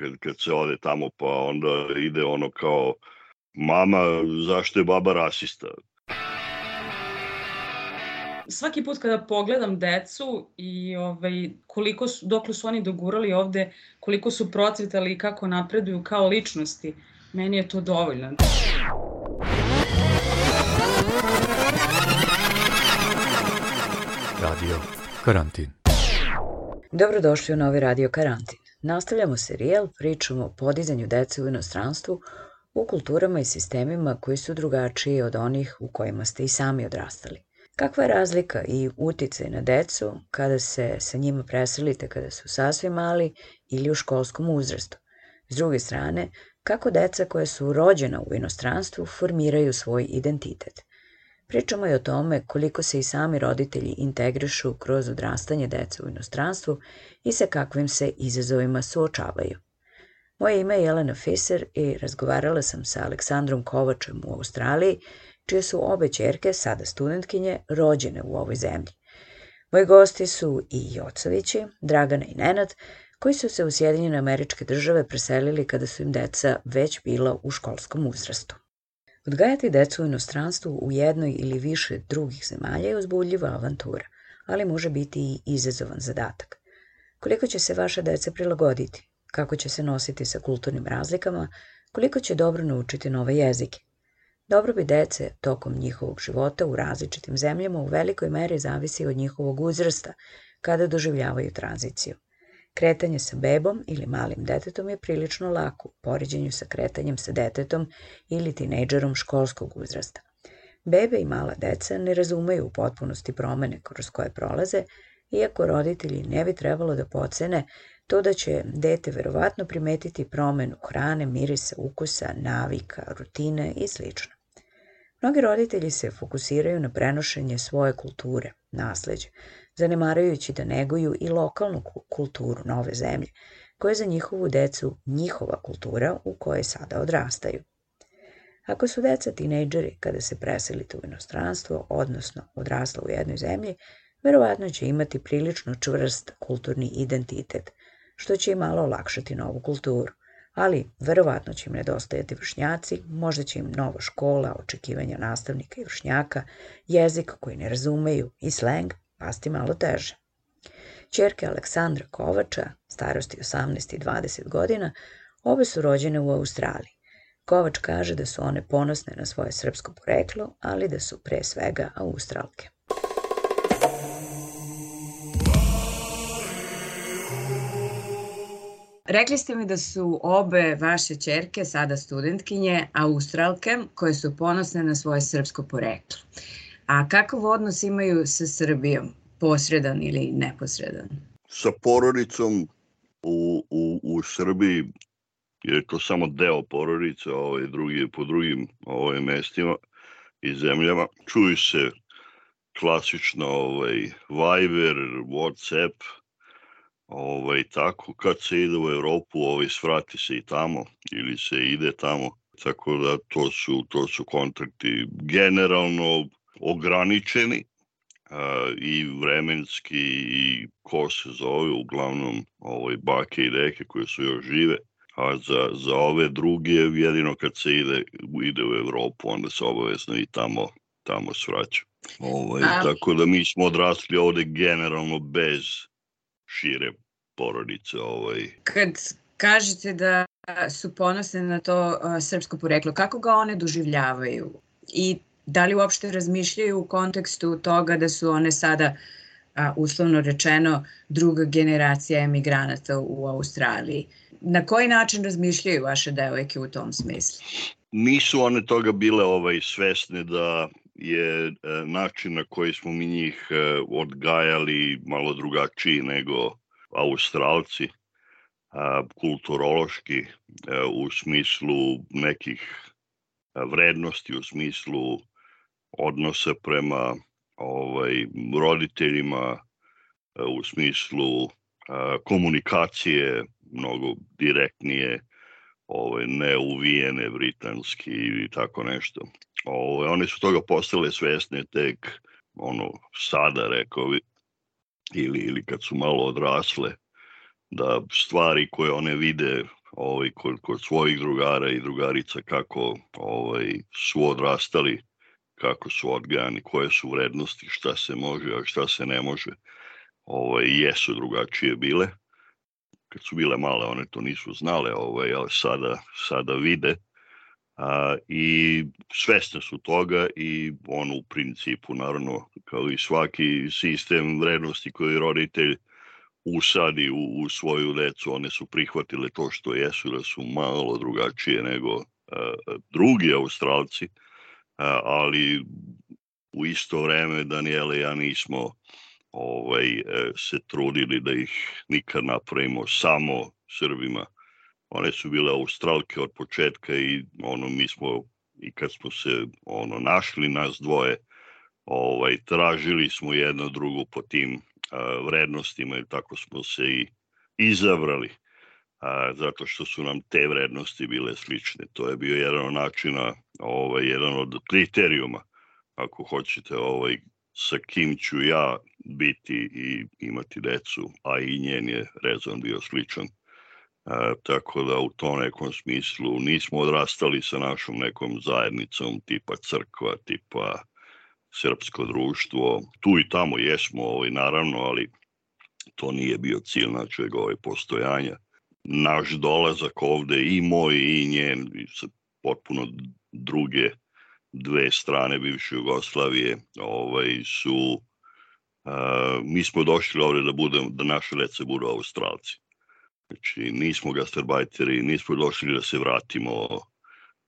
kad, kad se ode tamo, pa onda ide ono kao mama, zašto je baba rasista? svaki put kada pogledam decu i ovaj, koliko su, dokle su oni dogurali ovde, koliko su procvetali i kako napreduju kao ličnosti, meni je to dovoljno. Radio Karantin. Dobrodošli u novi Radio Karantin. Nastavljamo serijal, pričamo o podizanju dece u inostranstvu, u kulturama i sistemima koji su drugačiji od onih u kojima ste i sami odrastali. Kakva je razlika i uticaj na decu kada se sa njima preselite kada su sasvim mali ili u školskom uzrastu? S druge strane, kako deca koja su rođena u inostranstvu formiraju svoj identitet? Pričamo i o tome koliko se i sami roditelji integrišu kroz odrastanje deca u inostranstvu i sa kakvim se izazovima suočavaju. Moje ime je Jelena Fiser i razgovarala sam sa Aleksandrom Kovačem u Australiji, čije su obe čerke, sada studentkinje, rođene u ovoj zemlji. Moji gosti su i Jocovići, Dragana i Nenad, koji su se u Sjedinjene američke države preselili kada su im deca već bila u školskom uzrastu. Odgajati decu u inostranstvu u jednoj ili više drugih zemalja je uzbudljiva avantura, ali može biti i izazovan zadatak. Koliko će se vaša deca prilagoditi? Kako će se nositi sa kulturnim razlikama? Koliko će dobro naučiti nove jezike? Dobrobit dece tokom njihovog života u različitim zemljama u velikoj meri zavisi od njihovog uzrasta kada doživljavaju tranziciju. Kretanje sa bebom ili malim detetom je prilično lako u poređenju sa kretanjem sa detetom ili tinejdžerom školskog uzrasta. Bebe i mala deca ne razumeju u potpunosti promene kroz koje prolaze, iako roditelji ne bi trebalo da pocene to da će dete verovatno primetiti promenu hrane, mirisa, ukusa, navika, rutine i sl. Mnogi roditelji se fokusiraju na prenošenje svoje kulture, nasleđe, zanemarajući da neguju i lokalnu kulturu nove zemlje, koja je za njihovu decu njihova kultura u kojoj sada odrastaju. Ako su deca tinejdžeri kada se preselite u inostranstvo, odnosno odrasla u jednoj zemlji, verovatno će imati prilično čvrst kulturni identitet, što će im malo olakšati novu kulturu ali verovatno će im nedostajati vršnjaci, možda će im nova škola, očekivanja nastavnika i vršnjaka, jezik koji ne razumeju i sleng pasti malo teže. Čerke Aleksandra Kovača, starosti 18 i 20 godina, obe su rođene u Australiji. Kovač kaže da su one ponosne na svoje srpsko poreklo, ali da su pre svega australke. Rekli ste mi da su obe vaše čerke, sada studentkinje, australke, koje su ponosne na svoje srpsko poreklo. A kakav odnos imaju sa Srbijom? Posredan ili neposredan? Sa porodicom u, u, u Srbiji je to samo deo porodice, ovaj, drugi, po drugim ovaj, mestima i zemljama. Čuju se klasično ovaj, Viber, Whatsapp, ovaj, tako kad se ide u Evropu, ovaj, svrati se i tamo ili se ide tamo, tako da to su, to su kontakti generalno ograničeni a, i vremenski i ko se zove, uglavnom ovaj, bake i deke koje su još žive, a za, za ove druge jedino kad se ide, ide u Evropu, onda se obavezno i tamo, tamo svraća. Ovaj, a... Tako da mi smo odrasli ovde generalno bez šire porodice. Ovaj. Kad kažete da su ponosne na to uh, srpsko poreklo, kako ga one doživljavaju? I da li uopšte razmišljaju u kontekstu toga da su one sada a, uslovno rečeno druga generacija emigranata u Australiji. Na koji način razmišljaju vaše devojke u tom smislu? Nisu one toga bile ovaj svesne da je e, način na koji smo mi njih e, odgajali malo drugačiji nego Australci kulturološki e, u smislu nekih vrednosti, u smislu odnosa prema ovaj, roditeljima, u smislu a, komunikacije mnogo direktnije, ovaj, neuvijene britanski i tako nešto. Ovaj, one su toga postale svesne tek ono sada rekao bi ili, ili kad su malo odrasle da stvari koje one vide ovaj, kod, kod svojih drugara i drugarica kako ovaj, su odrastali, kako su odgajani, koje su vrednosti, šta se može, a šta se ne može, ovaj, jesu drugačije bile. Kad su bile male, one to nisu znale, ovaj, ali sada, sada vide a, i svesne su toga i ono u principu, naravno, kao i svaki sistem vrednosti koji roditelj usadi u, u svoju decu, one su prihvatile to što jesu, da su malo drugačije nego uh, drugi australci, uh, ali u isto vreme Daniela i ja nismo ovaj, e, se trudili da ih nikad napravimo samo Srbima. One su bile australke od početka i ono mi smo i kad smo se ono našli nas dvoje, ovaj tražili smo jedno drugo po tim vrednostima i tako smo se i izabrali a, zato što su nam te vrednosti bile slične. To je bio jedan od načina, ovaj, jedan od kriterijuma, ako hoćete, ovaj, sa kim ću ja biti i imati decu, a i njen je rezon bio sličan. A, tako da u tom nekom smislu nismo odrastali sa našom nekom zajednicom tipa crkva, tipa srpsko društvo. Tu i tamo jesmo, ovaj, naravno, ali to nije bio cilj našeg ovaj, postojanja. Naš dolazak ovde i moj i njen sa potpuno druge dve strane bivše Jugoslavije ovaj, su Uh, mi smo došli ovde da budem, da naše deca budu Australci. Znači, nismo gastarbajteri, nismo došli da se vratimo,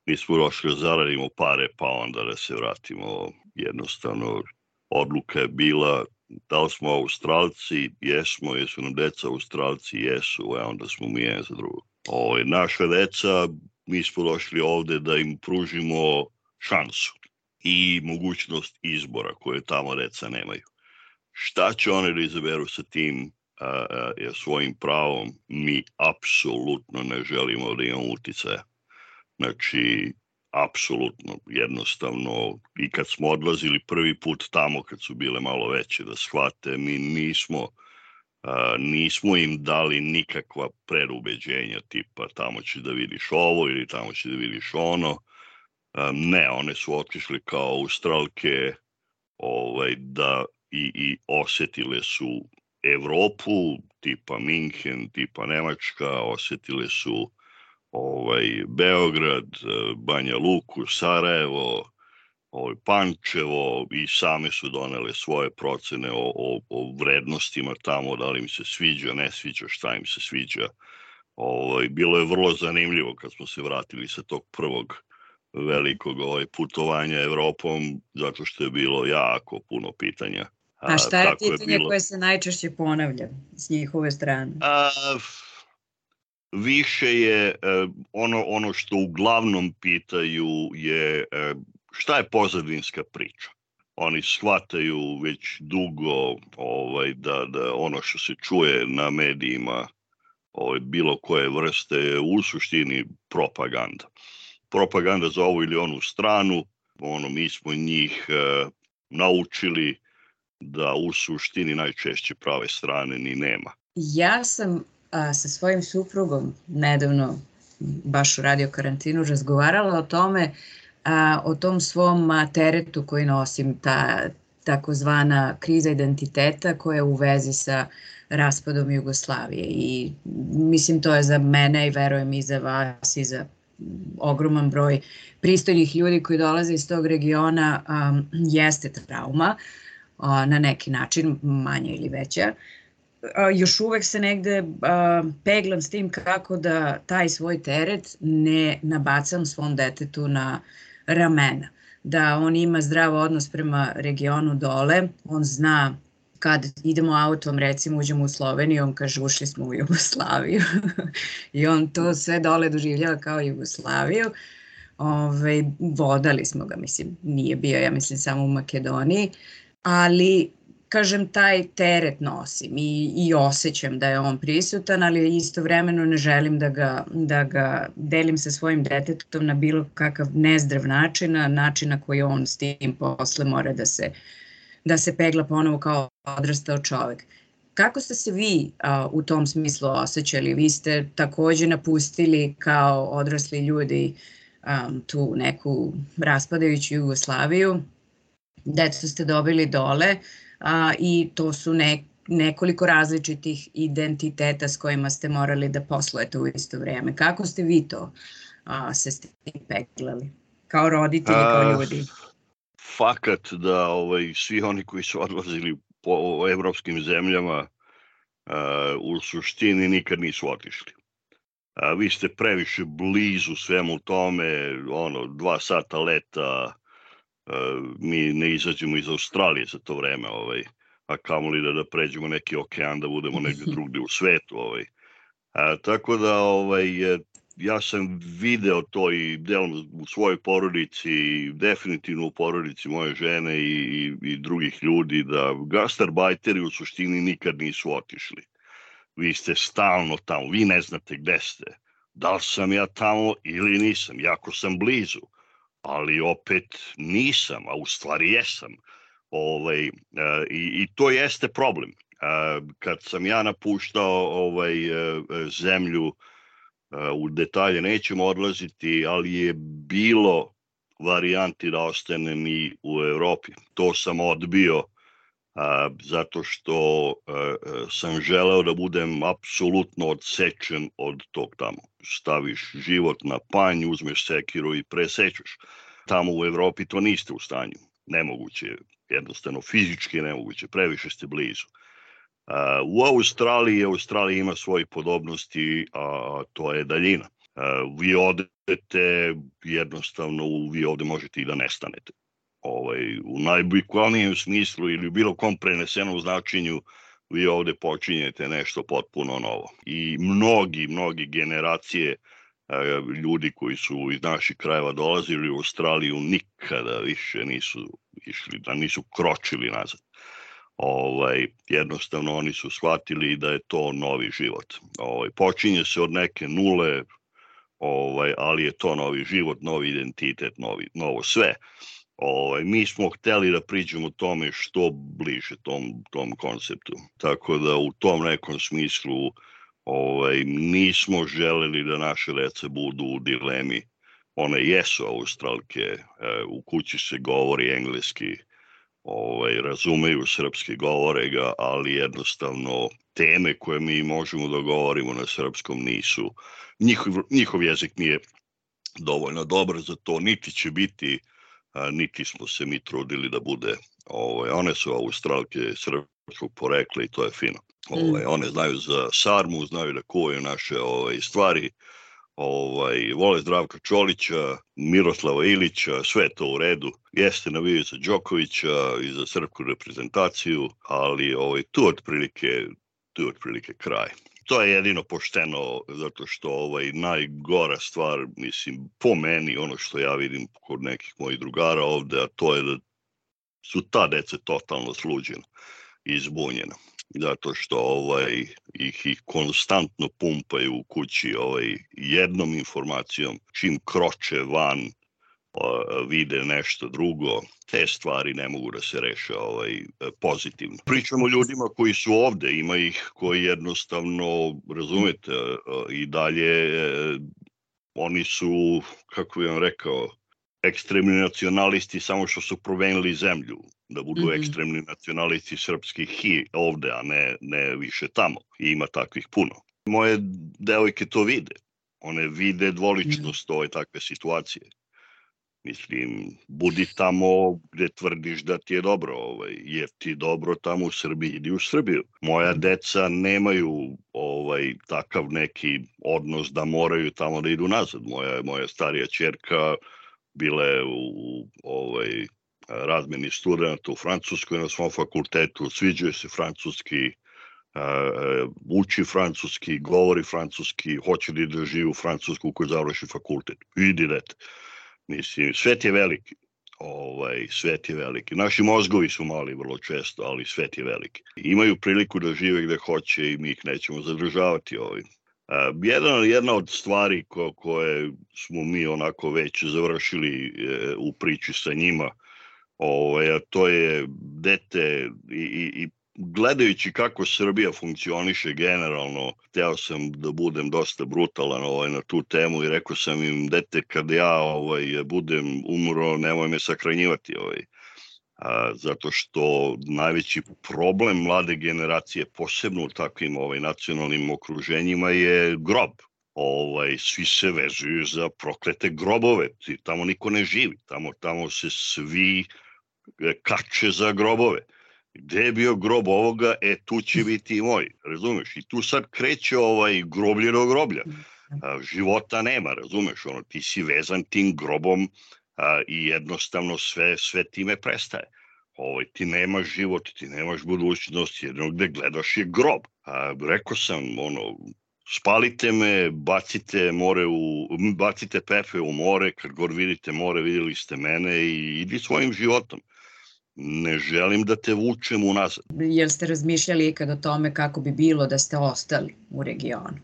nismo došli da zaradimo pare, pa onda da se vratimo jednostavno odluka je bila da li smo Australci, jesmo, jesu nam deca Australci, jesu, a onda smo mi jedan za drugo. Ovo, ovaj, naša deca, mi smo došli ovde da im pružimo šansu i mogućnost izbora koje tamo deca nemaju. Šta će oni da izaberu sa tim a, a, svojim pravom, mi apsolutno ne želimo da imamo uticaja. Znači, apsolutno, jednostavno, i kad smo odlazili prvi put tamo, kad su bile malo veće da shvate, mi nismo, a, nismo im dali nikakva predubeđenja, tipa tamo će da vidiš ovo ili tamo će da vidiš ono. Ne, one su otišli kao australke ovaj, da i, i osetile su Evropu, tipa Minhen, tipa Nemačka, osetile su ovaj, Beograd, Banja Luku, Sarajevo, ovaj, Pančevo i same su donele svoje procene o, o, o vrednostima tamo, da li im se sviđa, ne sviđa, šta im se sviđa. Ovaj, bilo je vrlo zanimljivo kad smo se vratili sa tog prvog velikog ovaj, putovanja Evropom, zato što je bilo jako puno pitanja. A šta je pitanje je bilo... koje se najčešće ponavlja s njihove strane? A, više je e, ono, ono što uglavnom pitaju je e, šta je pozadinska priča. Oni shvataju već dugo ovaj, da, da ono što se čuje na medijima ovaj, bilo koje vrste je u suštini propaganda. Propaganda za ovu ili onu stranu, ono, mi smo njih e, naučili da u suštini najčešće prave strane ni nema. Ja sam a, sa svojim suprugom nedavno, baš u radio karantinu, razgovarala o tome, a, o tom svom teretu koji nosim, ta takozvana kriza identiteta koja je u vezi sa raspadom Jugoslavije. I mislim to je za mene i verujem i za vas i za ogroman broj pristojnih ljudi koji dolaze iz tog regiona um, jeste trauma uh, na neki način, manja ili veća. Još uvek se negde peglam s tim kako da taj svoj teret ne nabacam svom detetu na ramena. Da on ima zdrav odnos prema regionu dole, on zna kad idemo autom, recimo uđemo u Sloveniju, on kaže ušli smo u Jugoslaviju i on to sve dole doživljava kao Jugoslaviju. Ove, vodali smo ga, mislim, nije bio, ja mislim, samo u Makedoniji, ali kažem, taj teret nosim i, i osjećam da je on prisutan, ali istovremeno ne želim da ga, da ga delim sa svojim detetom na bilo kakav nezdrav način, na način na koji on s tim posle mora da se, da se pegla ponovo kao odrastao čovek. Kako ste se vi a, u tom smislu osjećali? Vi ste takođe napustili kao odrasli ljudi um, tu neku raspadajuću Jugoslaviju, decu ste dobili dole a, i to su ne, nekoliko različitih identiteta s kojima ste morali da poslujete u isto vreme. Kako ste vi to a, se s tim peglali? Kao roditelji, kao ljudi? Fakat da ovaj, svi oni koji su odlazili po evropskim zemljama uh, u suštini nikad nisu otišli. A, vi ste previše blizu svemu tome, ono, dva sata leta, a, mi ne izađemo iz Australije za to vreme, ovaj, a kamoli da, da pređemo neki okean, da budemo negde drugde u svetu. Ovaj. A, tako da ovaj, ja sam video to i delom u svojoj porodici, definitivno u porodici moje žene i, i, i drugih ljudi, da gastarbajteri u suštini nikad nisu otišli. Vi ste stalno tamo, vi ne znate gde ste. Da li sam ja tamo ili nisam, jako sam blizu, ali opet nisam, a u stvari jesam. Ovaj, i, I to jeste problem. Kad sam ja napuštao ovaj, e, zemlju, u detalje nećemo odlaziti, ali je bilo varijanti da ostanem i u Evropi. To sam odbio zato što a, sam želeo da budem apsolutno odsečen od tog tamo. Staviš život na panj, uzmeš sekiru i presečeš. Tamo u Evropi to niste u stanju. Nemoguće, jednostavno fizički nemoguće, previše ste blizu. U Australiji, Australija ima svoje podobnosti, a to je daljina. Vi odete, jednostavno, vi ovde možete i da nestanete. Ovaj, u najbukvalnijem smislu ili u bilo kom prenesenom značenju vi ovde počinjete nešto potpuno novo. I mnogi, mnogi generacije ljudi koji su iz naših krajeva dolazili u Australiju nikada više nisu išli, da nisu kročili nazad ovaj, jednostavno oni su shvatili da je to novi život. Ovaj, počinje se od neke nule, ovaj, ali je to novi život, novi identitet, novi, novo sve. Ovaj, mi smo hteli da priđemo tome što bliže tom, tom konceptu. Tako da u tom nekom smislu ovaj, nismo želeli da naše dece budu u dilemi. One jesu australke, e, u kući se govori engleski, ovaj, razumeju srpski, govore ga, ali jednostavno teme koje mi možemo da govorimo na srpskom nisu. Njihov, njihov jezik nije dovoljno dobar za to, niti će biti, niti smo se mi trudili da bude. Ovaj, one su australke srpskog porekla i to je fino. Ovaj, mm. One znaju za sarmu, znaju da kuvaju naše ovaj, stvari, ovaj, vole Zdravka Čolića, Miroslava Ilića, sve to u redu. Jeste navijaju za Đokovića i za srpsku reprezentaciju, ali ovaj, tu otprilike, tu otprilike kraj. To je jedino pošteno zato što ovaj najgora stvar, mislim, po meni, ono što ja vidim kod nekih mojih drugara ovde, a to je da su ta dece totalno sluđena i izbunjena zato što ovaj ih ih konstantno pumpaju u kući ovaj jednom informacijom čim kroče van vide nešto drugo, te stvari ne mogu da se reše ovaj, pozitivno. Pričamo o ljudima koji su ovde, ima ih koji jednostavno, razumete, i dalje oni su, kako bih vam rekao, ekstremni nacionalisti samo što su promenili zemlju, da budu mm -hmm. ekstremni nacionalisti srpskih i ovde, a ne, ne više tamo. I ima takvih puno. Moje devojke to vide. One vide dvoličnost mm -hmm. ove takve situacije. Mislim, budi tamo gde tvrdiš da ti je dobro, ovaj, jer ti dobro tamo u Srbiji, idi u Srbiju. Moja deca nemaju ovaj takav neki odnos da moraju tamo da idu nazad. Moja, moja starija čerka bile u ovaj, razmeni studenta u Francuskoj na svom fakultetu, sviđaju se francuski, uči francuski, govori francuski, hoće da ide živi u Francusku koji završi fakultet. Idi dete. Mislim, svet je veliki. Ovaj, svet je veliki. Naši mozgovi su mali vrlo često, ali svet je veliki. Imaju priliku da žive gde hoće i mi ih nećemo zadržavati ovim. Jedan, jedna od stvari ko, koje smo mi onako već završili e, u priči sa njima, ovaj, a to je dete i, i, i gledajući kako Srbija funkcioniše generalno, teo sam da budem dosta brutalan ovaj, na tu temu i rekao sam im, dete, kad ja ovaj, budem umro, nemoj me sakranjivati. Ovaj. A, zato što najveći problem mlade generacije, posebno u takvim ovaj, nacionalnim okruženjima, je grob. Ovaj, svi se vezuju za proklete grobove, tamo niko ne živi, tamo, tamo se svi e, kače za grobove gde je bio grob ovoga, e tu će biti i moj, razumeš? I tu sad kreće ovaj groblje do groblja. A, života nema, razumeš? Ono, ti si vezan tim grobom a, i jednostavno sve, sve time prestaje. Ovaj, ti nemaš život, ti nemaš budućnost, jedno gde gledaš je grob. A, rekao sam, ono, spalite me, bacite more u, bacite pepe u more, kad god vidite more, videli ste mene i idi svojim životom ne želim da te vučem unazad. Jel ste razmišljali ikad o tome kako bi bilo da ste ostali u regionu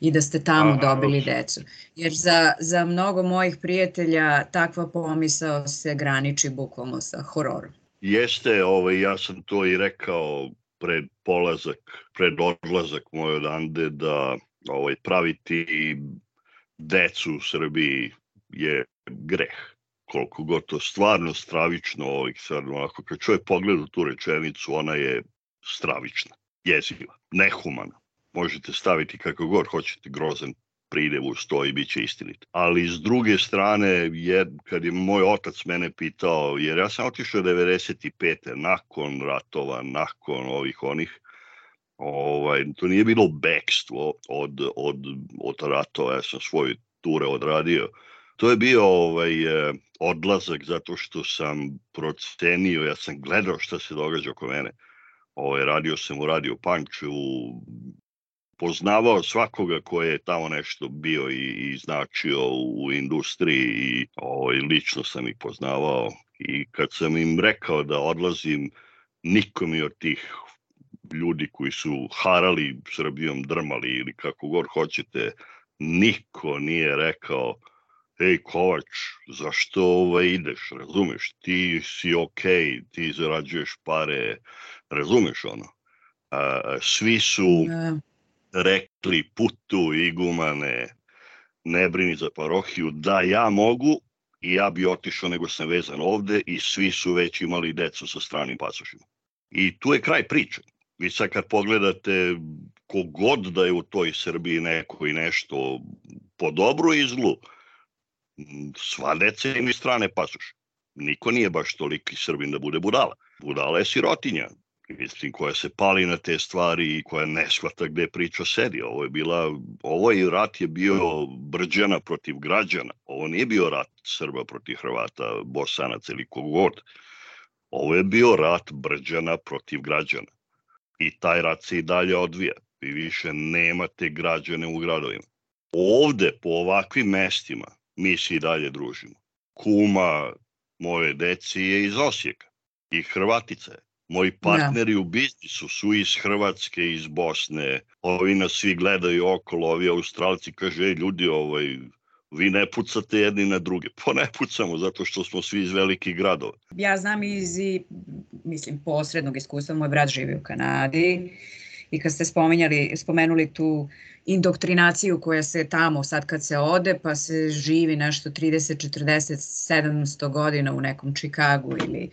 i da ste tamo A, dobili decu? Jer za, za mnogo mojih prijatelja takva pomisao se graniči bukvalno sa hororom. Jeste, ovaj, ja sam to i rekao pred polazak, pred odlazak moj odande da ovaj, praviti decu u Srbiji je greh koliko god to stvarno stravično, ovih sad onako, kad čovjek pogleda tu rečenicu, ona je stravična, jeziva, nehumana. Možete staviti kako god hoćete grozan pridev u sto i bit će istinit. Ali s druge strane, je, kad je moj otac mene pitao, jer ja sam otišao 95. nakon ratova, nakon ovih onih, ovaj, to nije bilo bekstvo od, od, od ratova, ja sam svoje ture odradio, to je bio ovaj, e, odlazak zato što sam procenio, ja sam gledao šta se događa oko mene. Ovaj, radio sam u Radio Panču, poznavao svakoga ko je tamo nešto bio i, i značio u industriji i ovaj, lično sam ih poznavao i kad sam im rekao da odlazim niko mi od tih ljudi koji su harali Srbijom, drmali ili kako god hoćete, niko nije rekao ej Kovač, zašto ovaj ideš, razumeš, ti si okej, okay, ti zarađuješ pare, razumeš ono. A, svi su ne. rekli putu igumane, ne brini za parohiju, da ja mogu i ja bi otišao nego sam vezan ovde i svi su već imali decu sa stranim pasošima. I tu je kraj priče. Vi sad kad pogledate kogod da je u toj Srbiji neko i nešto po dobru i zlu, sva deca imaju strane pasoše. Niko nije baš toliki srbin da bude budala. Budala je sirotinja, mislim, koja se pali na te stvari i koja ne shvata gde priča sedi. Ovo je bila, ovo je rat je bio brđana protiv građana. Ovo nije bio rat Srba protiv Hrvata, Bosanaca ili kogod. Ovo je bio rat brđana protiv građana. I taj rat se i dalje odvija. Vi više nemate građane u gradovima. Ovde, po ovakvim mestima, mi se i dalje družimo. Kuma moje deci je iz Osijeka i Hrvatica je. Moji da. partneri da. u biznisu su iz Hrvatske, iz Bosne. Ovi nas svi gledaju okolo, ovi Australci kaže, ej ljudi, ovaj, vi ne pucate jedni na druge. Pa ne pucamo zato što smo svi iz velikih gradova. Ja znam iz, mislim, posrednog iskustva, moj brat živi u Kanadi i kad ste spomenjali, spomenuli tu indoktrinaciju koja se tamo sad kad se ode pa se živi nešto 30, 40, 700 godina u nekom Čikagu ili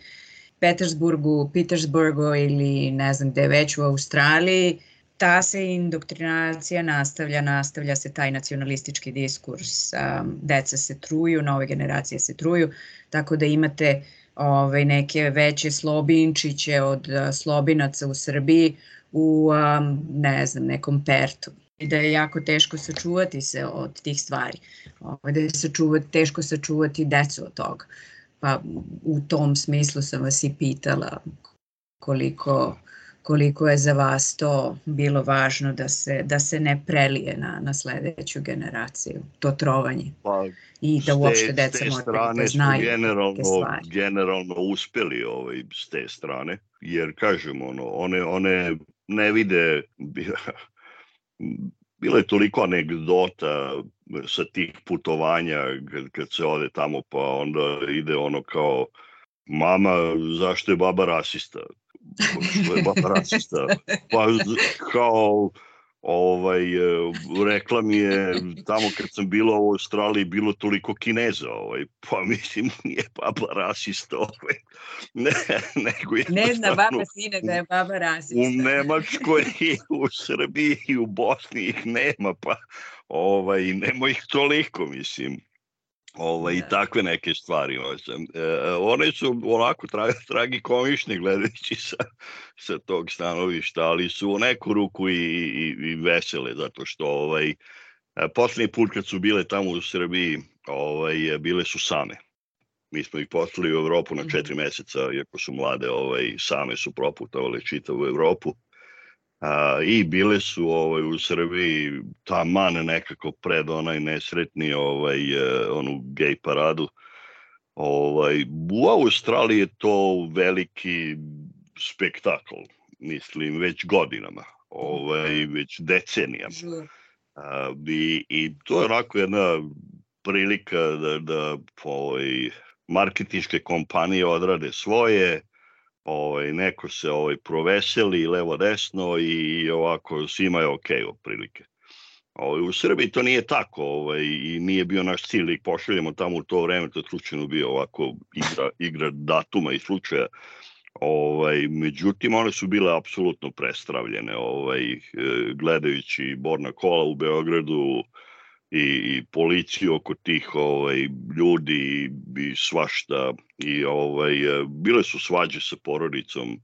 Petersburgu, Petersburgu ili ne znam gde već u Australiji, ta se indoktrinacija nastavlja, nastavlja se taj nacionalistički diskurs, um, deca se truju, nove generacije se truju, tako da imate ovaj, neke veće slobinčiće od uh, slobinaca u Srbiji u, um, ne znam, nekom Pertu i da je jako teško sačuvati se od tih stvari. Ovaj, da je sačuvati, teško sačuvati decu od toga. Pa u tom smislu sam vas i pitala koliko, koliko je za vas to bilo važno da se, da se ne prelije na, na sledeću generaciju, to trovanje. Pa, I da uopšte deca moraju da znaju generalno, generalno uspeli ovaj, s te strane, jer kažemo, ono, one, one ne vide bilo je toliko anegdota sa tih putovanja kad, kad se ode tamo pa onda ide ono kao mama zašto je baba rasista što je baba rasista. Pa kao ovaj, e, rekla mi je tamo kad sam bila u Australiji bilo toliko kineza, ovaj, pa mislim nije baba rasista, ovaj, ne, nego je ne zna baba sine da je baba rasista. U Nemačkoj i u Srbiji i u Bosni ih nema, pa ovaj, nema ih toliko, mislim. Ovaj, I da. takve neke stvari. Ovaj, e, one su onako tra, tragikomične gledajući sa, sa tog stanovišta, ali su u neku ruku i, i, i vesele, zato što ovaj, e, poslednji put kad su bile tamo u Srbiji, ovaj, bile su same. Mi smo ih poslali u Evropu na četiri mhm. meseca, iako su mlade, ovaj, same su proputovali čitavu Evropu A, I bile su ovaj, u Srbiji taman nekako pred onaj nesretni ovaj, e, onu gej paradu. Ovaj, u Australiji je to veliki spektakl, mislim, već godinama, ovaj, već decenijama. A, i, I to je onako jedna prilika da, da ovaj, marketičke kompanije odrade svoje, ovaj, neko se ovaj, proveseli levo desno i ovako svima je okej okay, prilike. Ovaj, u Srbiji to nije tako ovaj, i nije bio naš cilj da pošaljemo tamo u to vreme, to je slučajno bio ovako igra, igra datuma i slučaja. Ovaj, međutim, one su bile apsolutno prestravljene. Ovaj, gledajući Borna kola u Beogradu, i, i policiju oko tih ovaj, ljudi i svašta. I ovaj, bile su svađe sa porodicom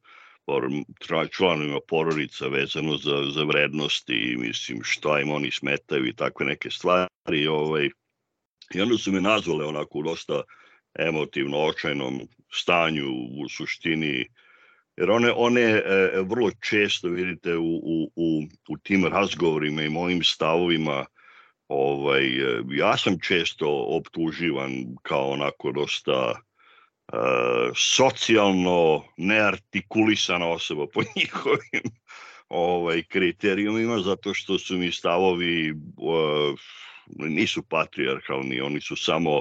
članovima porodica vezano za, za vrednosti i mislim šta im oni smetaju i takve neke stvari ovaj, i onda su me nazvale onako u dosta emotivno očajnom stanju u suštini jer one, one e, vrlo često vidite u, u, u, u tim razgovorima i mojim stavovima ovaj, e, ja sam često optuživan kao onako dosta uh, socijalno neartikulisana osoba po njihovim ovaj, kriterijumima, zato što su mi stavovi uh, nisu patrijarhalni, oni su samo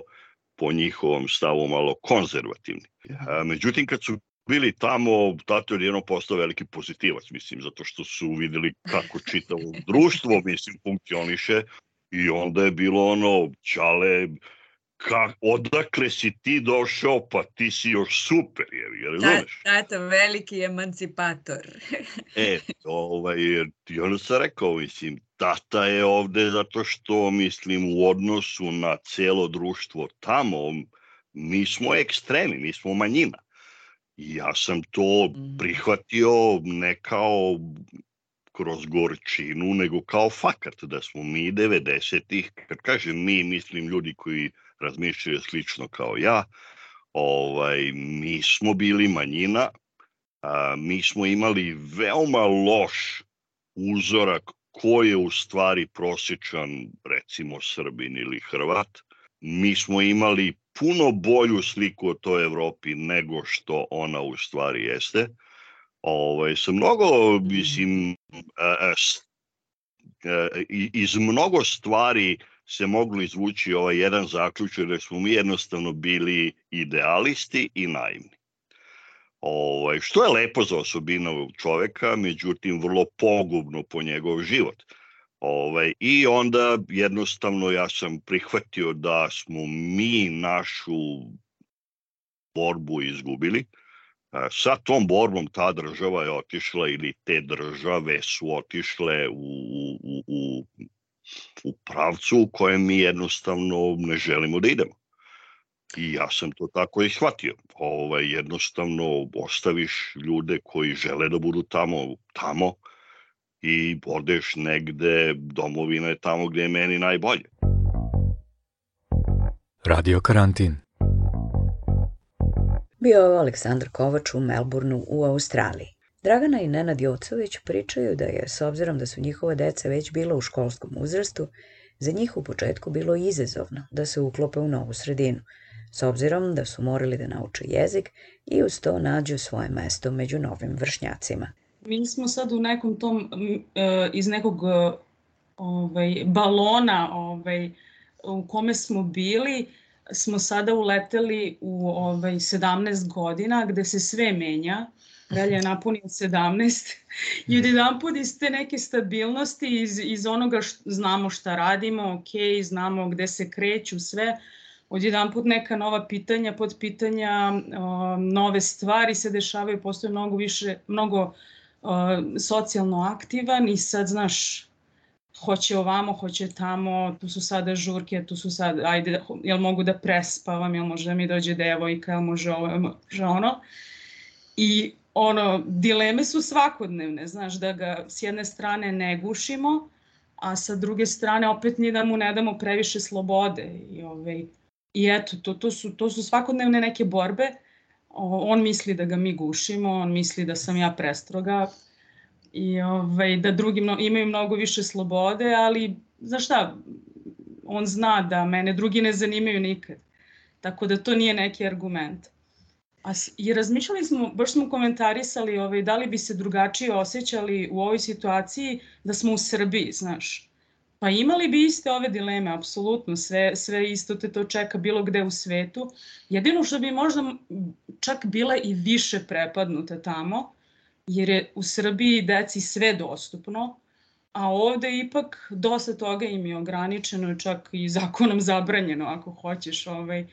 po njihovom stavu malo konzervativni. Uh, međutim, kad su bili tamo, tato je jedno postao veliki pozitivac, mislim, zato što su videli kako čitavo društvo, mislim, funkcioniše, I onda je bilo ono, čale, ka, odakle si ti došao, pa ti si još super, je, razumeš? Tata, veliki emancipator. e, ovaj, i onda sam rekao, mislim, tata je ovde zato što, mislim, u odnosu na celo društvo tamo, mi smo ekstremi, mi smo manjina. I ja sam to mm. prihvatio ne kao kroz gorčinu, nego kao fakat da smo mi 90-ih, kad kažem mi, mislim ljudi koji razmišljaju slično kao ja, ovaj, mi smo bili manjina, a, mi smo imali veoma loš uzorak ko je u stvari prosječan, recimo Srbin ili Hrvat. Mi smo imali puno bolju sliku o toj Evropi nego što ona u stvari jeste ovaj, sa mnogo, mislim, iz mnogo stvari se moglo izvući ovaj jedan zaključak da smo mi jednostavno bili idealisti i naivni. Ovaj, što je lepo za osobinu čoveka, međutim vrlo pogubno po njegov život. Ovaj, I onda jednostavno ja sam prihvatio da smo mi našu borbu izgubili, Sa tom borbom ta država je otišla ili te države su otišle u, u, u, u pravcu u kojem mi jednostavno ne želimo da idemo. I ja sam to tako i shvatio. Ovaj, jednostavno ostaviš ljude koji žele da budu tamo, tamo i odeš negde, domovina je tamo gde je meni najbolje. Radio karantin bio je Aleksandar Kovač u Melbourneu u Australiji. Dragana i Nenad Jocović pričaju da je, s obzirom da su njihova deca već bila u školskom uzrastu, za njih u početku bilo izazovno da se uklope u novu sredinu, s obzirom da su morali da nauče jezik i uz to nađu svoje mesto među novim vršnjacima. Mi smo sad u nekom tom, e, iz nekog e, ovaj, balona ovaj, u kome smo bili, smo sada uleteli u ovaj, 17 godina gde se sve menja, Relja je napunio 17 i od jedan put iz te neke stabilnosti, iz, iz onoga što znamo šta radimo, ok, znamo gde se kreću sve, od jedan put neka nova pitanja, pod pitanja, nove stvari se dešavaju, postoje mnogo više, mnogo socijalno aktivan i sad, znaš, hoće ovamo, hoće tamo, tu su sada žurke, tu su sad, ajde, jel mogu da prespavam, jel može da mi dođe devojka, jel može ovo, jel može ono. I ono, dileme su svakodnevne, znaš, da ga s jedne strane ne gušimo, a sa druge strane opet ni da mu ne damo previše slobode. I, ovaj, i eto, to, to, su, to su svakodnevne neke borbe. O, on misli da ga mi gušimo, on misli da sam ja prestroga, i ovaj, da drugi mno, imaju mnogo više slobode, ali znaš šta, on zna da mene drugi ne zanimaju nikad. Tako da to nije neki argument. A, I razmišljali smo, baš smo komentarisali ovaj, da li bi se drugačije osjećali u ovoj situaciji da smo u Srbiji, znaš. Pa imali bi iste ove dileme, apsolutno, sve, sve isto te to čeka bilo gde u svetu. Jedino što bi možda čak bila i više prepadnuta tamo, jer je u Srbiji deci sve dostupno, a ovde ipak dosta toga im je ograničeno, čak i zakonom zabranjeno ako hoćeš. Ovaj.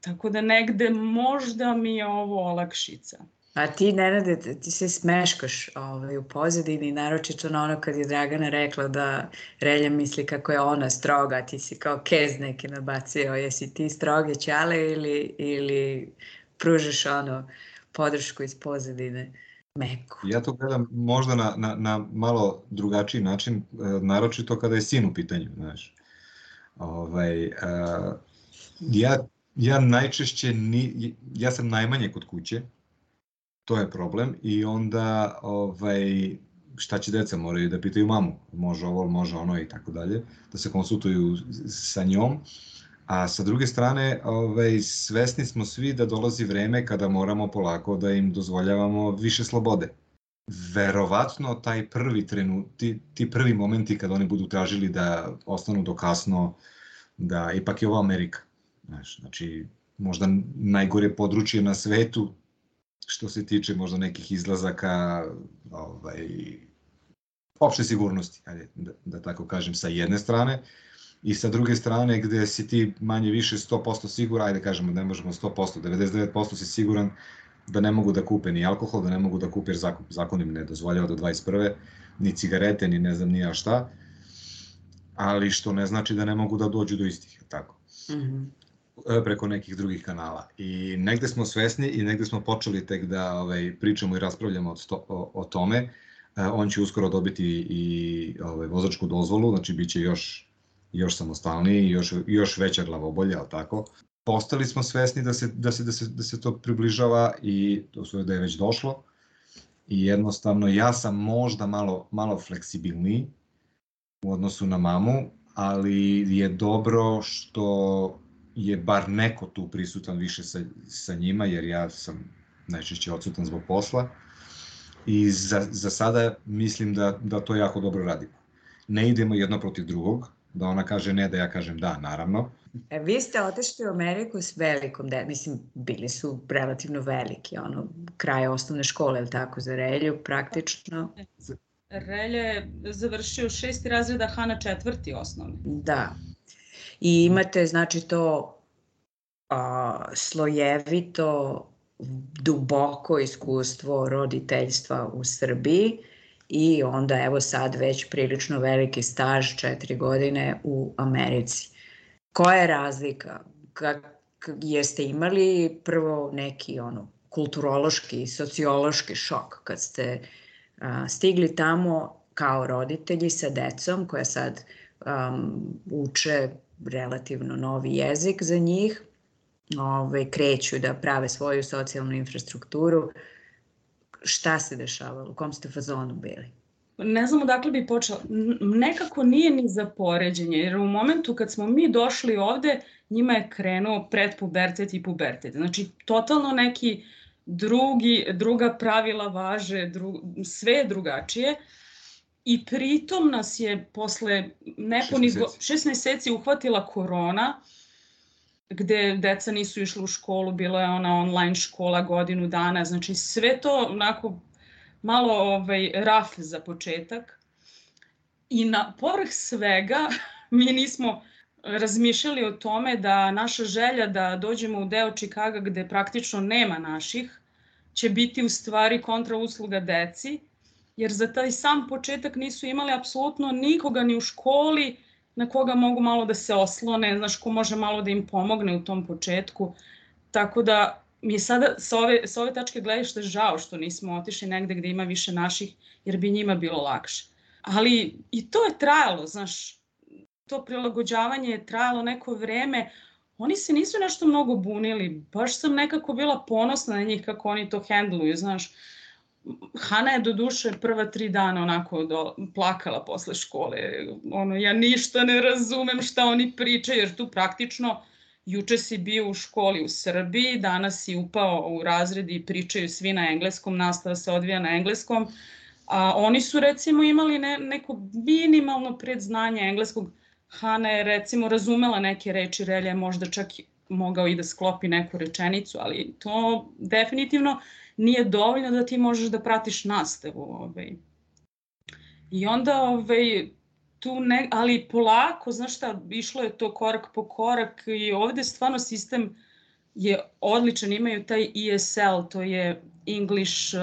Tako da negde možda mi je ovo olakšica. A ti, Nenade, ti se smeškaš ovaj, u pozadini, naročito na ono kad je Dragana rekla da Relja misli kako je ona stroga, ti si kao kez neki nabacio, jesi ti stroge ćale ili, ili pružaš ono podršku iz pozadine? Meku. Ja to gledam možda na, na, na malo drugačiji način, e, naročito kada je sin u pitanju, znaš. Ovaj, uh, ja, ja najčešće, ni, ja sam najmanje kod kuće, to je problem, i onda ovaj, šta će deca, moraju da pitaju mamu, može ovo, može ono i tako dalje, da se konsultuju sa njom. Uh, A sa druge strane, ovaj, svesni smo svi da dolazi vreme kada moramo polako da im dozvoljavamo više slobode. Verovatno taj prvi trenu, ti, ti prvi momenti kada oni budu tražili da ostanu do kasno, da ipak je ovo Amerika. Znaš, znači, možda najgore područje na svetu što se tiče možda nekih izlazaka, ovaj, opšte sigurnosti, ajde, da, da tako kažem, sa jedne strane, i sa druge strane gde si ti manje više 100% siguran, ajde kažemo ne možemo 100%, 99% si siguran da ne mogu da kupe ni alkohol, da ne mogu da kupe jer zakon, zakon im ne dozvoljava do 21. ni cigarete, ni ne znam ni ja šta, ali što ne znači da ne mogu da dođu do istih, tako. Mm -hmm preko nekih drugih kanala. I negde smo svesni i negde smo počeli tek da ovaj, pričamo i raspravljamo o, o, o tome. E, on će uskoro dobiti i ovaj, vozačku dozvolu, znači bit će još još samostalniji, još, još veća glavobolja, ali tako. Postali smo svesni da se, da se, da se, da se to približava i to sve da je već došlo. I jednostavno ja sam možda malo, malo fleksibilniji u odnosu na mamu, ali je dobro što je bar neko tu prisutan više sa, sa njima, jer ja sam najčešće odsutan zbog posla. I za, za sada mislim da, da to jako dobro radimo. Ne idemo jedno protiv drugog, da ona kaže ne, da ja kažem da, naravno. E, vi ste otešli u Ameriku s velikom, de, mislim, bili su relativno veliki, ono, kraj osnovne škole, ili tako, za Relju, praktično. Relje je završio šesti razreda, Hana četvrti osnovni. Da. I imate, znači, to a, slojevito, duboko iskustvo roditeljstva u Srbiji i onda evo sad već prilično veliki staž, četiri godine u Americi. Koja je razlika? Kak, jeste imali prvo neki ono kulturološki, sociološki šok kad ste a, stigli tamo kao roditelji sa decom koja sad um, uče relativno novi jezik za njih, ove, kreću da prave svoju socijalnu infrastrukturu šta se dešavalo, u kom ste fazonu bili? Ne znam odakle bi počela. Nekako nije ni za poređenje, jer u momentu kad smo mi došli ovde, njima je krenuo predpubertet i pubertet. Znači, totalno neki drugi, druga pravila važe, dru, sve je drugačije. I pritom nas je posle nepunih šest meseci uhvatila korona, gde deca nisu išli u školu, bila je ona online škola godinu dana, znači sve to onako malo ovaj, raf za početak. I na povrh svega mi nismo razmišljali o tome da naša želja da dođemo u deo Čikaga gde praktično nema naših, će biti u stvari kontra usluga deci, jer za taj sam početak nisu imali apsolutno nikoga ni u školi na koga mogu malo da se oslone, znaš, ko može malo da im pomogne u tom početku. Tako da mi je sada sa ove, sa ove tačke gledišta žao što nismo otišli negde gde ima više naših, jer bi njima bilo lakše. Ali i to je trajalo, znaš, to prilagođavanje je trajalo neko vreme, oni se nisu nešto mnogo bunili, baš sam nekako bila ponosna na njih kako oni to hendluju, znaš. Hana je do duše prva tri dana onako do, plakala posle škole. Ono, ja ništa ne razumem šta oni pričaju, jer tu praktično juče si bio u školi u Srbiji, danas si upao u razred i pričaju svi na engleskom, nastava se odvija na engleskom, a oni su recimo imali ne, neko minimalno predznanje engleskog, Hana je recimo razumela neke reči, Relja je možda čak mogao i da sklopi neku rečenicu, ali to definitivno nije dovoljno da ti možeš da pratiš nastavu. Ovaj. I onda ovaj, tu ne, ali polako, znaš šta, išlo je to korak po korak i ovde stvarno sistem je odličan, imaju taj ESL, to je English uh,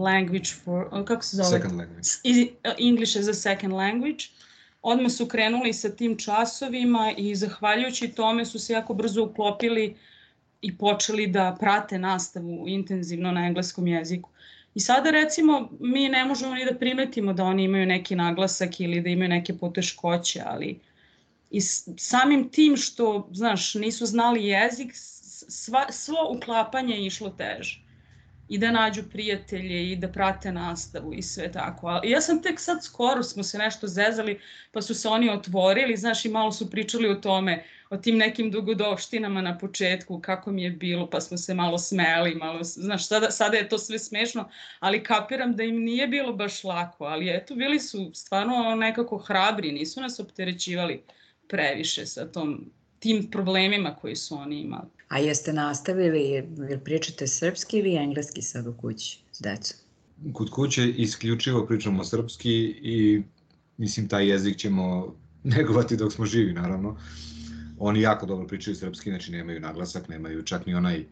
language for, uh, kako se zove? Second language. Uh, English as a second language. Odmah su krenuli sa tim časovima i zahvaljujući tome su se jako brzo uklopili i počeli da prate nastavu intenzivno na engleskom jeziku. I sada recimo mi ne možemo ni da primetimo da oni imaju neki naglasak ili da imaju neke poteškoće, ali i samim tim što, znaš, nisu znali jezik, sva, svo uklapanje je išlo teže i da nađu prijatelje i da prate nastavu i sve tako. Ali ja sam tek sad skoro smo se nešto zezali, pa su se oni otvorili, znaš, i malo su pričali o tome, o tim nekim dugodovštinama na početku, kako mi je bilo, pa smo se malo smeli, malo, znaš, sada, sada je to sve smešno, ali kapiram da im nije bilo baš lako, ali eto, bili su stvarno nekako hrabri, nisu nas opterećivali previše sa tom, tim problemima koji su oni imali. A jeste nastavili, jer pričate srpski ili engleski sad u kući s decom? Kod kuće isključivo pričamo srpski i mislim taj jezik ćemo negovati dok smo živi naravno. Oni jako dobro pričaju srpski, znači nemaju naglasak, nemaju čak ni onaj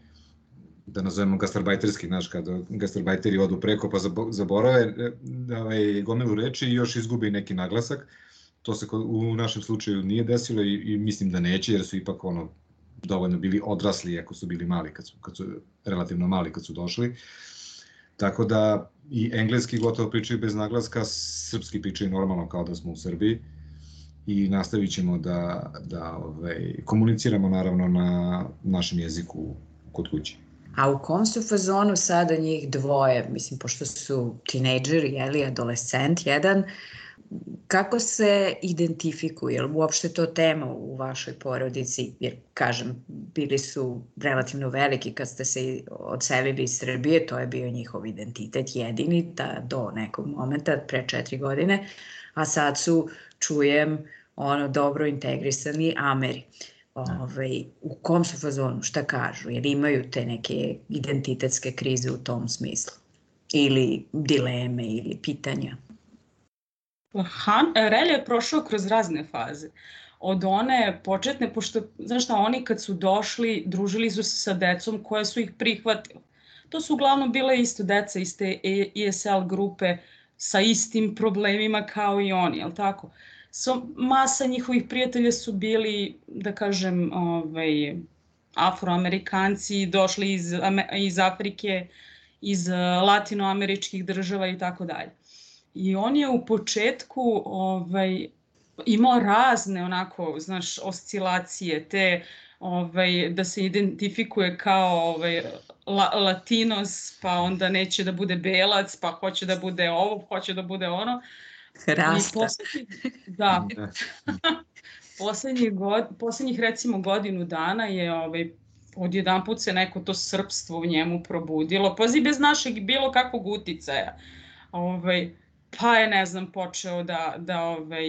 da nazovemo gastarbajterski, znaš, kada gastarbajteri odu preko pa zaborave da, ovaj, gomilu reči i još izgubi neki naglasak. To se u našem slučaju nije desilo i, i mislim da neće, jer su ipak ono dovoljno bili odrasli, ako su bili mali, kad su, kad su relativno mali kad su došli. Tako da i engleski gotovo pričaju bez naglaska, srpski pričaju normalno kao da smo u Srbiji i nastavit ćemo da, da ovaj, komuniciramo naravno na našem jeziku kod kuće. A u kom su fazonu sada njih dvoje, mislim, pošto su tinejdžeri, jeli, adolescent, jedan, kako se identifikuju, je li uopšte to tema u vašoj porodici, jer kažem, bili su relativno veliki kad ste se odselili iz Srbije, to je bio njihov identitet jedini da, do nekog momenta, pre četiri godine, a sad su, čujem, ono dobro integrisani Ameri. Ove, ovaj, u kom su fazonu, šta kažu, jer imaju te neke identitetske krize u tom smislu? Ili dileme ili pitanja? Han, Relja je prošao kroz razne faze. Od one početne, pošto, znaš šta, oni kad su došli, družili su se sa decom koje su ih prihvatili. To su uglavnom bile isto deca iz te ESL grupe sa istim problemima kao i oni, jel tako? So, masa njihovih prijatelja su bili, da kažem, ovaj, afroamerikanci, došli iz, iz Afrike, iz latinoameričkih država i tako dalje. I on je u početku ovaj, imao razne onako, znaš, oscilacije, te ovaj, da se identifikuje kao ovaj, la, latinos, pa onda neće da bude belac, pa hoće da bude ovo, hoće da bude ono. Rasta. poslednjih, da. poslednjih, god, poslednjih recimo godinu dana je ovaj, odjedan put se neko to srpstvo u njemu probudilo, pazi bez našeg bilo kakvog uticaja. Ovaj, pa je, ne znam, počeo da, da ovaj,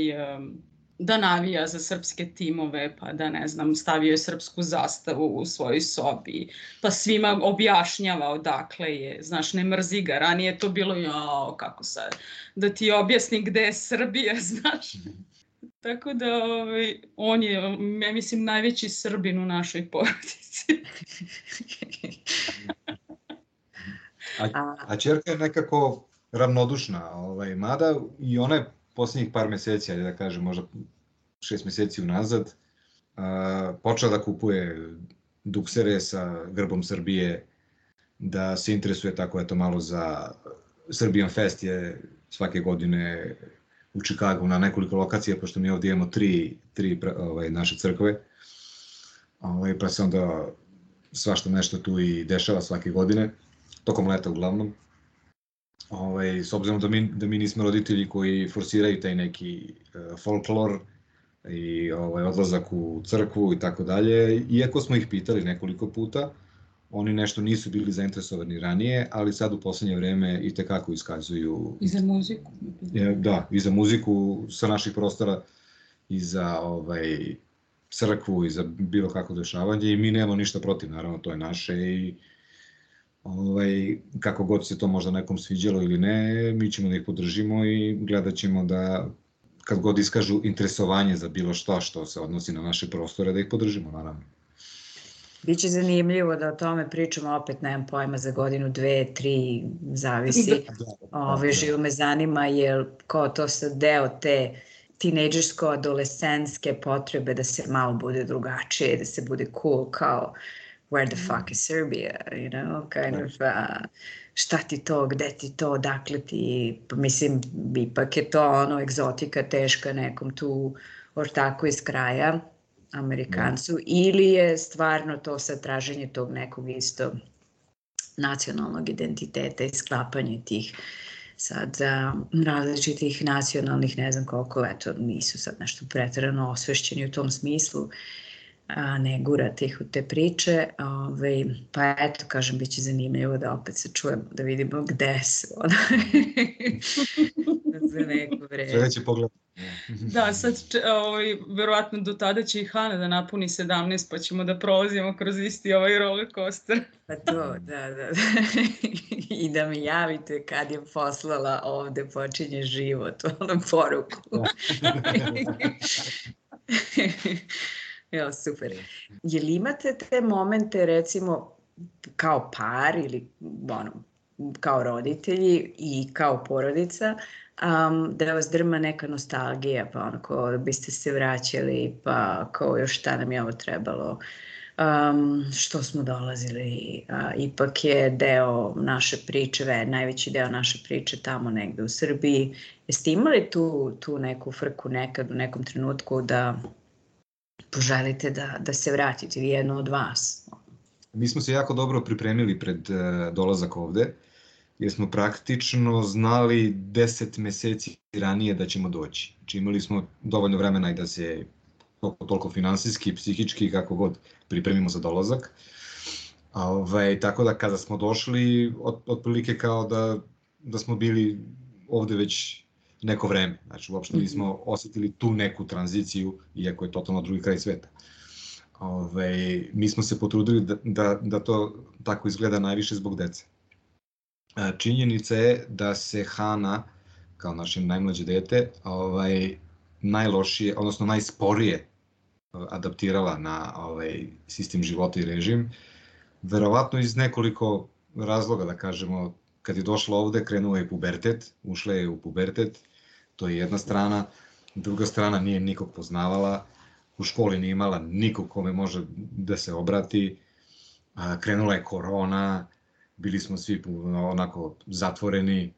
da navija za srpske timove, pa da ne znam, stavio je srpsku zastavu u svojoj sobi, pa svima objašnjava odakle je, znaš, ne mrzi ga, ranije to bilo, jao, kako sad, da ti objasni gde je Srbija, znaš. Tako da ovaj, on je, ja mislim, najveći Srbin u našoj porodici. a, a čerka je nekako ravnodušna, ovaj, mada i ona je poslednjih par meseci, ajde da kažem, možda šest meseci unazad, a, počela da kupuje duksere sa grbom Srbije, da se interesuje tako eto malo za Serbian Fest je svake godine u Čikagu na nekoliko lokacija, pošto mi ovdje imamo tri, tri ovaj, naše crkve, ovaj, pa se onda svašta nešto tu i dešava svake godine, tokom leta uglavnom. Ovaj, s obzirom da mi, da mi nismo roditelji koji forsiraju taj neki uh, folklor i ovaj, odlazak u crkvu i tako dalje, iako smo ih pitali nekoliko puta, oni nešto nisu bili zainteresovani ranije, ali sad u poslednje vreme i tekako iskazuju... I za muziku. Da, i za muziku sa naših prostora, i za ovaj, crkvu, i za bilo kako dešavanje i mi nemamo ništa protiv, naravno to je naše i ovaj, kako god se to možda nekom sviđalo ili ne, mi ćemo da ih podržimo i gledat ćemo da kad god iskažu interesovanje za bilo što što se odnosi na naše prostore, da ih podržimo, naravno. Biće zanimljivo da o tome pričamo opet, nemam pojma, za godinu, dve, tri, zavisi. Da, da, da, Ove, živo me zanima, je kao to sad deo te tinejdžersko-adolescenske potrebe da se malo bude drugačije, da se bude cool, kao where the fuck is Serbia, you know, kind of, uh, šta ti to, gde ti to, dakle ti, pa mislim, ipak je to ono egzotika teška nekom tu ortaku iz kraja, Amerikancu, mm. ili je stvarno to sa traženje tog nekog isto nacionalnog identiteta i sklapanje tih sad um, različitih nacionalnih, ne znam koliko, eto, nisu sad nešto pretrano osvešćeni u tom smislu, a ne gurate ih u te priče. Ove, ovaj, pa eto, kažem, bit će zanimljivo da opet se čujemo, da vidimo gde su. za neko vreme. Sljedeći pogled. Da, sad, ovaj, verovatno do tada će i Hana da napuni 17, pa ćemo da prolazimo kroz isti ovaj roller coaster. Pa to, da, da. I da mi javite kad je poslala ovde počinje život, ono poruku. Jo, super. Je li imate te momente, recimo, kao par ili ono, kao roditelji i kao porodica, um, da vas drma neka nostalgija, pa onako biste se vraćali, pa kao još šta nam je ovo trebalo, um, što smo dolazili, a, ipak je deo naše priče, ve, najveći deo naše priče tamo negde u Srbiji. Jeste imali tu, tu neku frku nekad u nekom trenutku da poželite da, da se vratite, vi jedno od vas? Mi smo se jako dobro pripremili pred uh, dolazak ovde, jer smo praktično znali 10 meseci ranije da ćemo doći. Znači imali smo dovoljno vremena i da se toliko, toliko finansijski, psihički, kako god pripremimo za dolazak. A, ovaj, tako da kada smo došli, od, otprilike kao da, da smo bili ovde već neko vreme. Znači, uopšte mhm. nismo osetili tu neku tranziciju, iako je totalno drugi kraj sveta. Ove, mi smo se potrudili da, da, da to tako izgleda najviše zbog dece. Činjenica je da se Hana, kao naše najmlađe dete, ovaj, najlošije, odnosno najsporije adaptirala na ovaj sistem života i režim. Verovatno iz nekoliko razloga, da kažemo, kad je došla ovde, krenuo je pubertet, ušla je u pubertet, to je jedna strana, druga strana nije nikog poznavala, u školi nije imala nikog kome može da se obrati, krenula je korona, bili smo svi onako zatvoreni,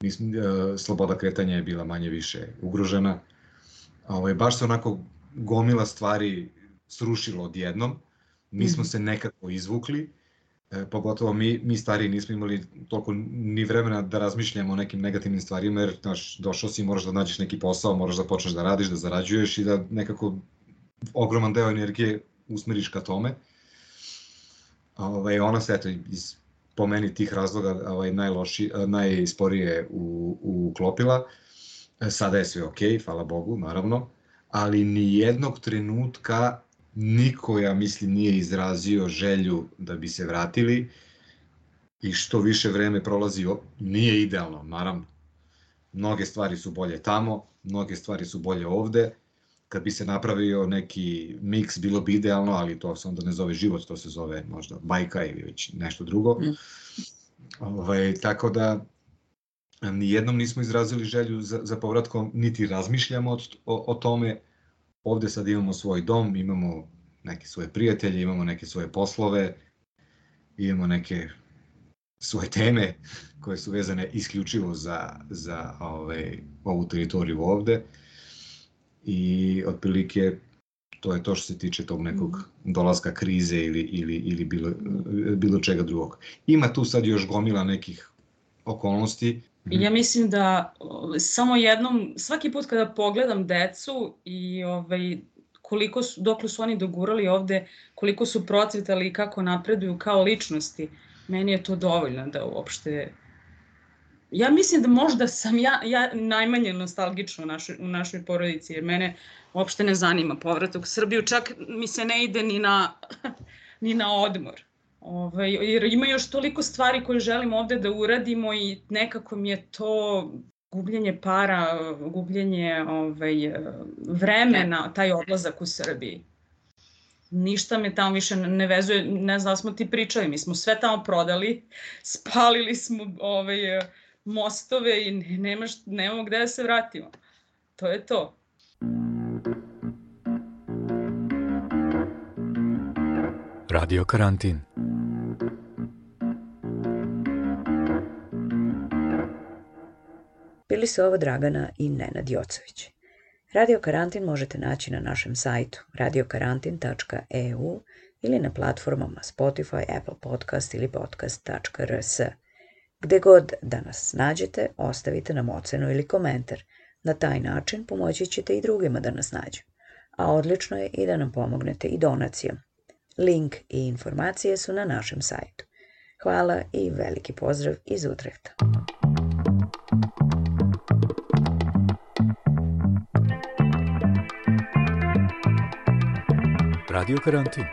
nismo, e, sloboda kretanja je bila manje više ugrožena. Ovaj, baš se onako gomila stvari srušilo odjednom, mi smo mhm. se nekako izvukli, E, pogotovo mi, mi stari nismo imali toliko ni vremena da razmišljamo o nekim negativnim stvarima, jer znaš, došao si, moraš da nađeš neki posao, moraš da počneš da radiš, da zarađuješ i da nekako ogroman deo energije usmeriš ka tome. Ovaj, ona se, eto, iz po meni tih razloga ovaj, najloši, najsporije u, uklopila. E, sada je sve ok, hvala Bogu, naravno, ali ni jednog trenutka niko, ja mislim, nije izrazio želju da bi se vratili i što više vreme prolazi, nije idealno, naravno. Mnoge stvari su bolje tamo, mnoge stvari su bolje ovde, kad bi se napravio neki miks, bilo bi idealno, ali to se onda ne zove život, to se zove možda bajka ili već nešto drugo. Mm. Ove, ovaj, tako da, nijednom nismo izrazili želju za, za povratkom, niti razmišljamo o, o, o tome. Ovde sad imamo svoj dom, imamo neke svoje prijatelje, imamo neke svoje poslove, imamo neke svoje teme koje su vezane isključivo za, za ove, ovaj, ovu teritoriju ovde i otprilike to je to što se tiče tog nekog mhm. dolaska krize ili, ili, ili bilo, bilo čega drugog. Ima tu sad još gomila nekih okolnosti. Ja mislim da samo jednom, svaki put kada pogledam decu i ovaj, koliko su, dokle su oni dogurali ovde, koliko su procvetali i kako napreduju kao ličnosti, meni je to dovoljno da uopšte ja mislim da možda sam ja, ja najmanje nostalgična u našoj, u našoj porodici, jer mene uopšte ne zanima povratak u Srbiju, čak mi se ne ide ni na, ni na odmor. Ove, ovaj, jer ima još toliko stvari koje želimo ovde da uradimo i nekako mi je to gubljenje para, gubljenje ovaj, vremena, taj odlazak u Srbiji. Ništa me tamo više ne vezuje, ne znam da smo ti pričali, mi smo sve tamo prodali, spalili smo ovaj, mostove i nemaš, nemamo gde da se vratimo. To je to. Radio karantin. Bili su ovo Dragana i Nenad Jocović. Radio Karantin možete naći na našem sajtu radiokarantin.eu ili na platformama Spotify, Apple Podcast ili podcast.rs. Gde god da nas nađete, ostavite nam ocenu ili komentar. Na taj način pomoći ćete i drugima da nas nađu. A odlično je i da nam pomognete i donacijom. Link i informacije su na našem sajtu. Hvala i veliki pozdrav iz Utrehta. Radio Karantin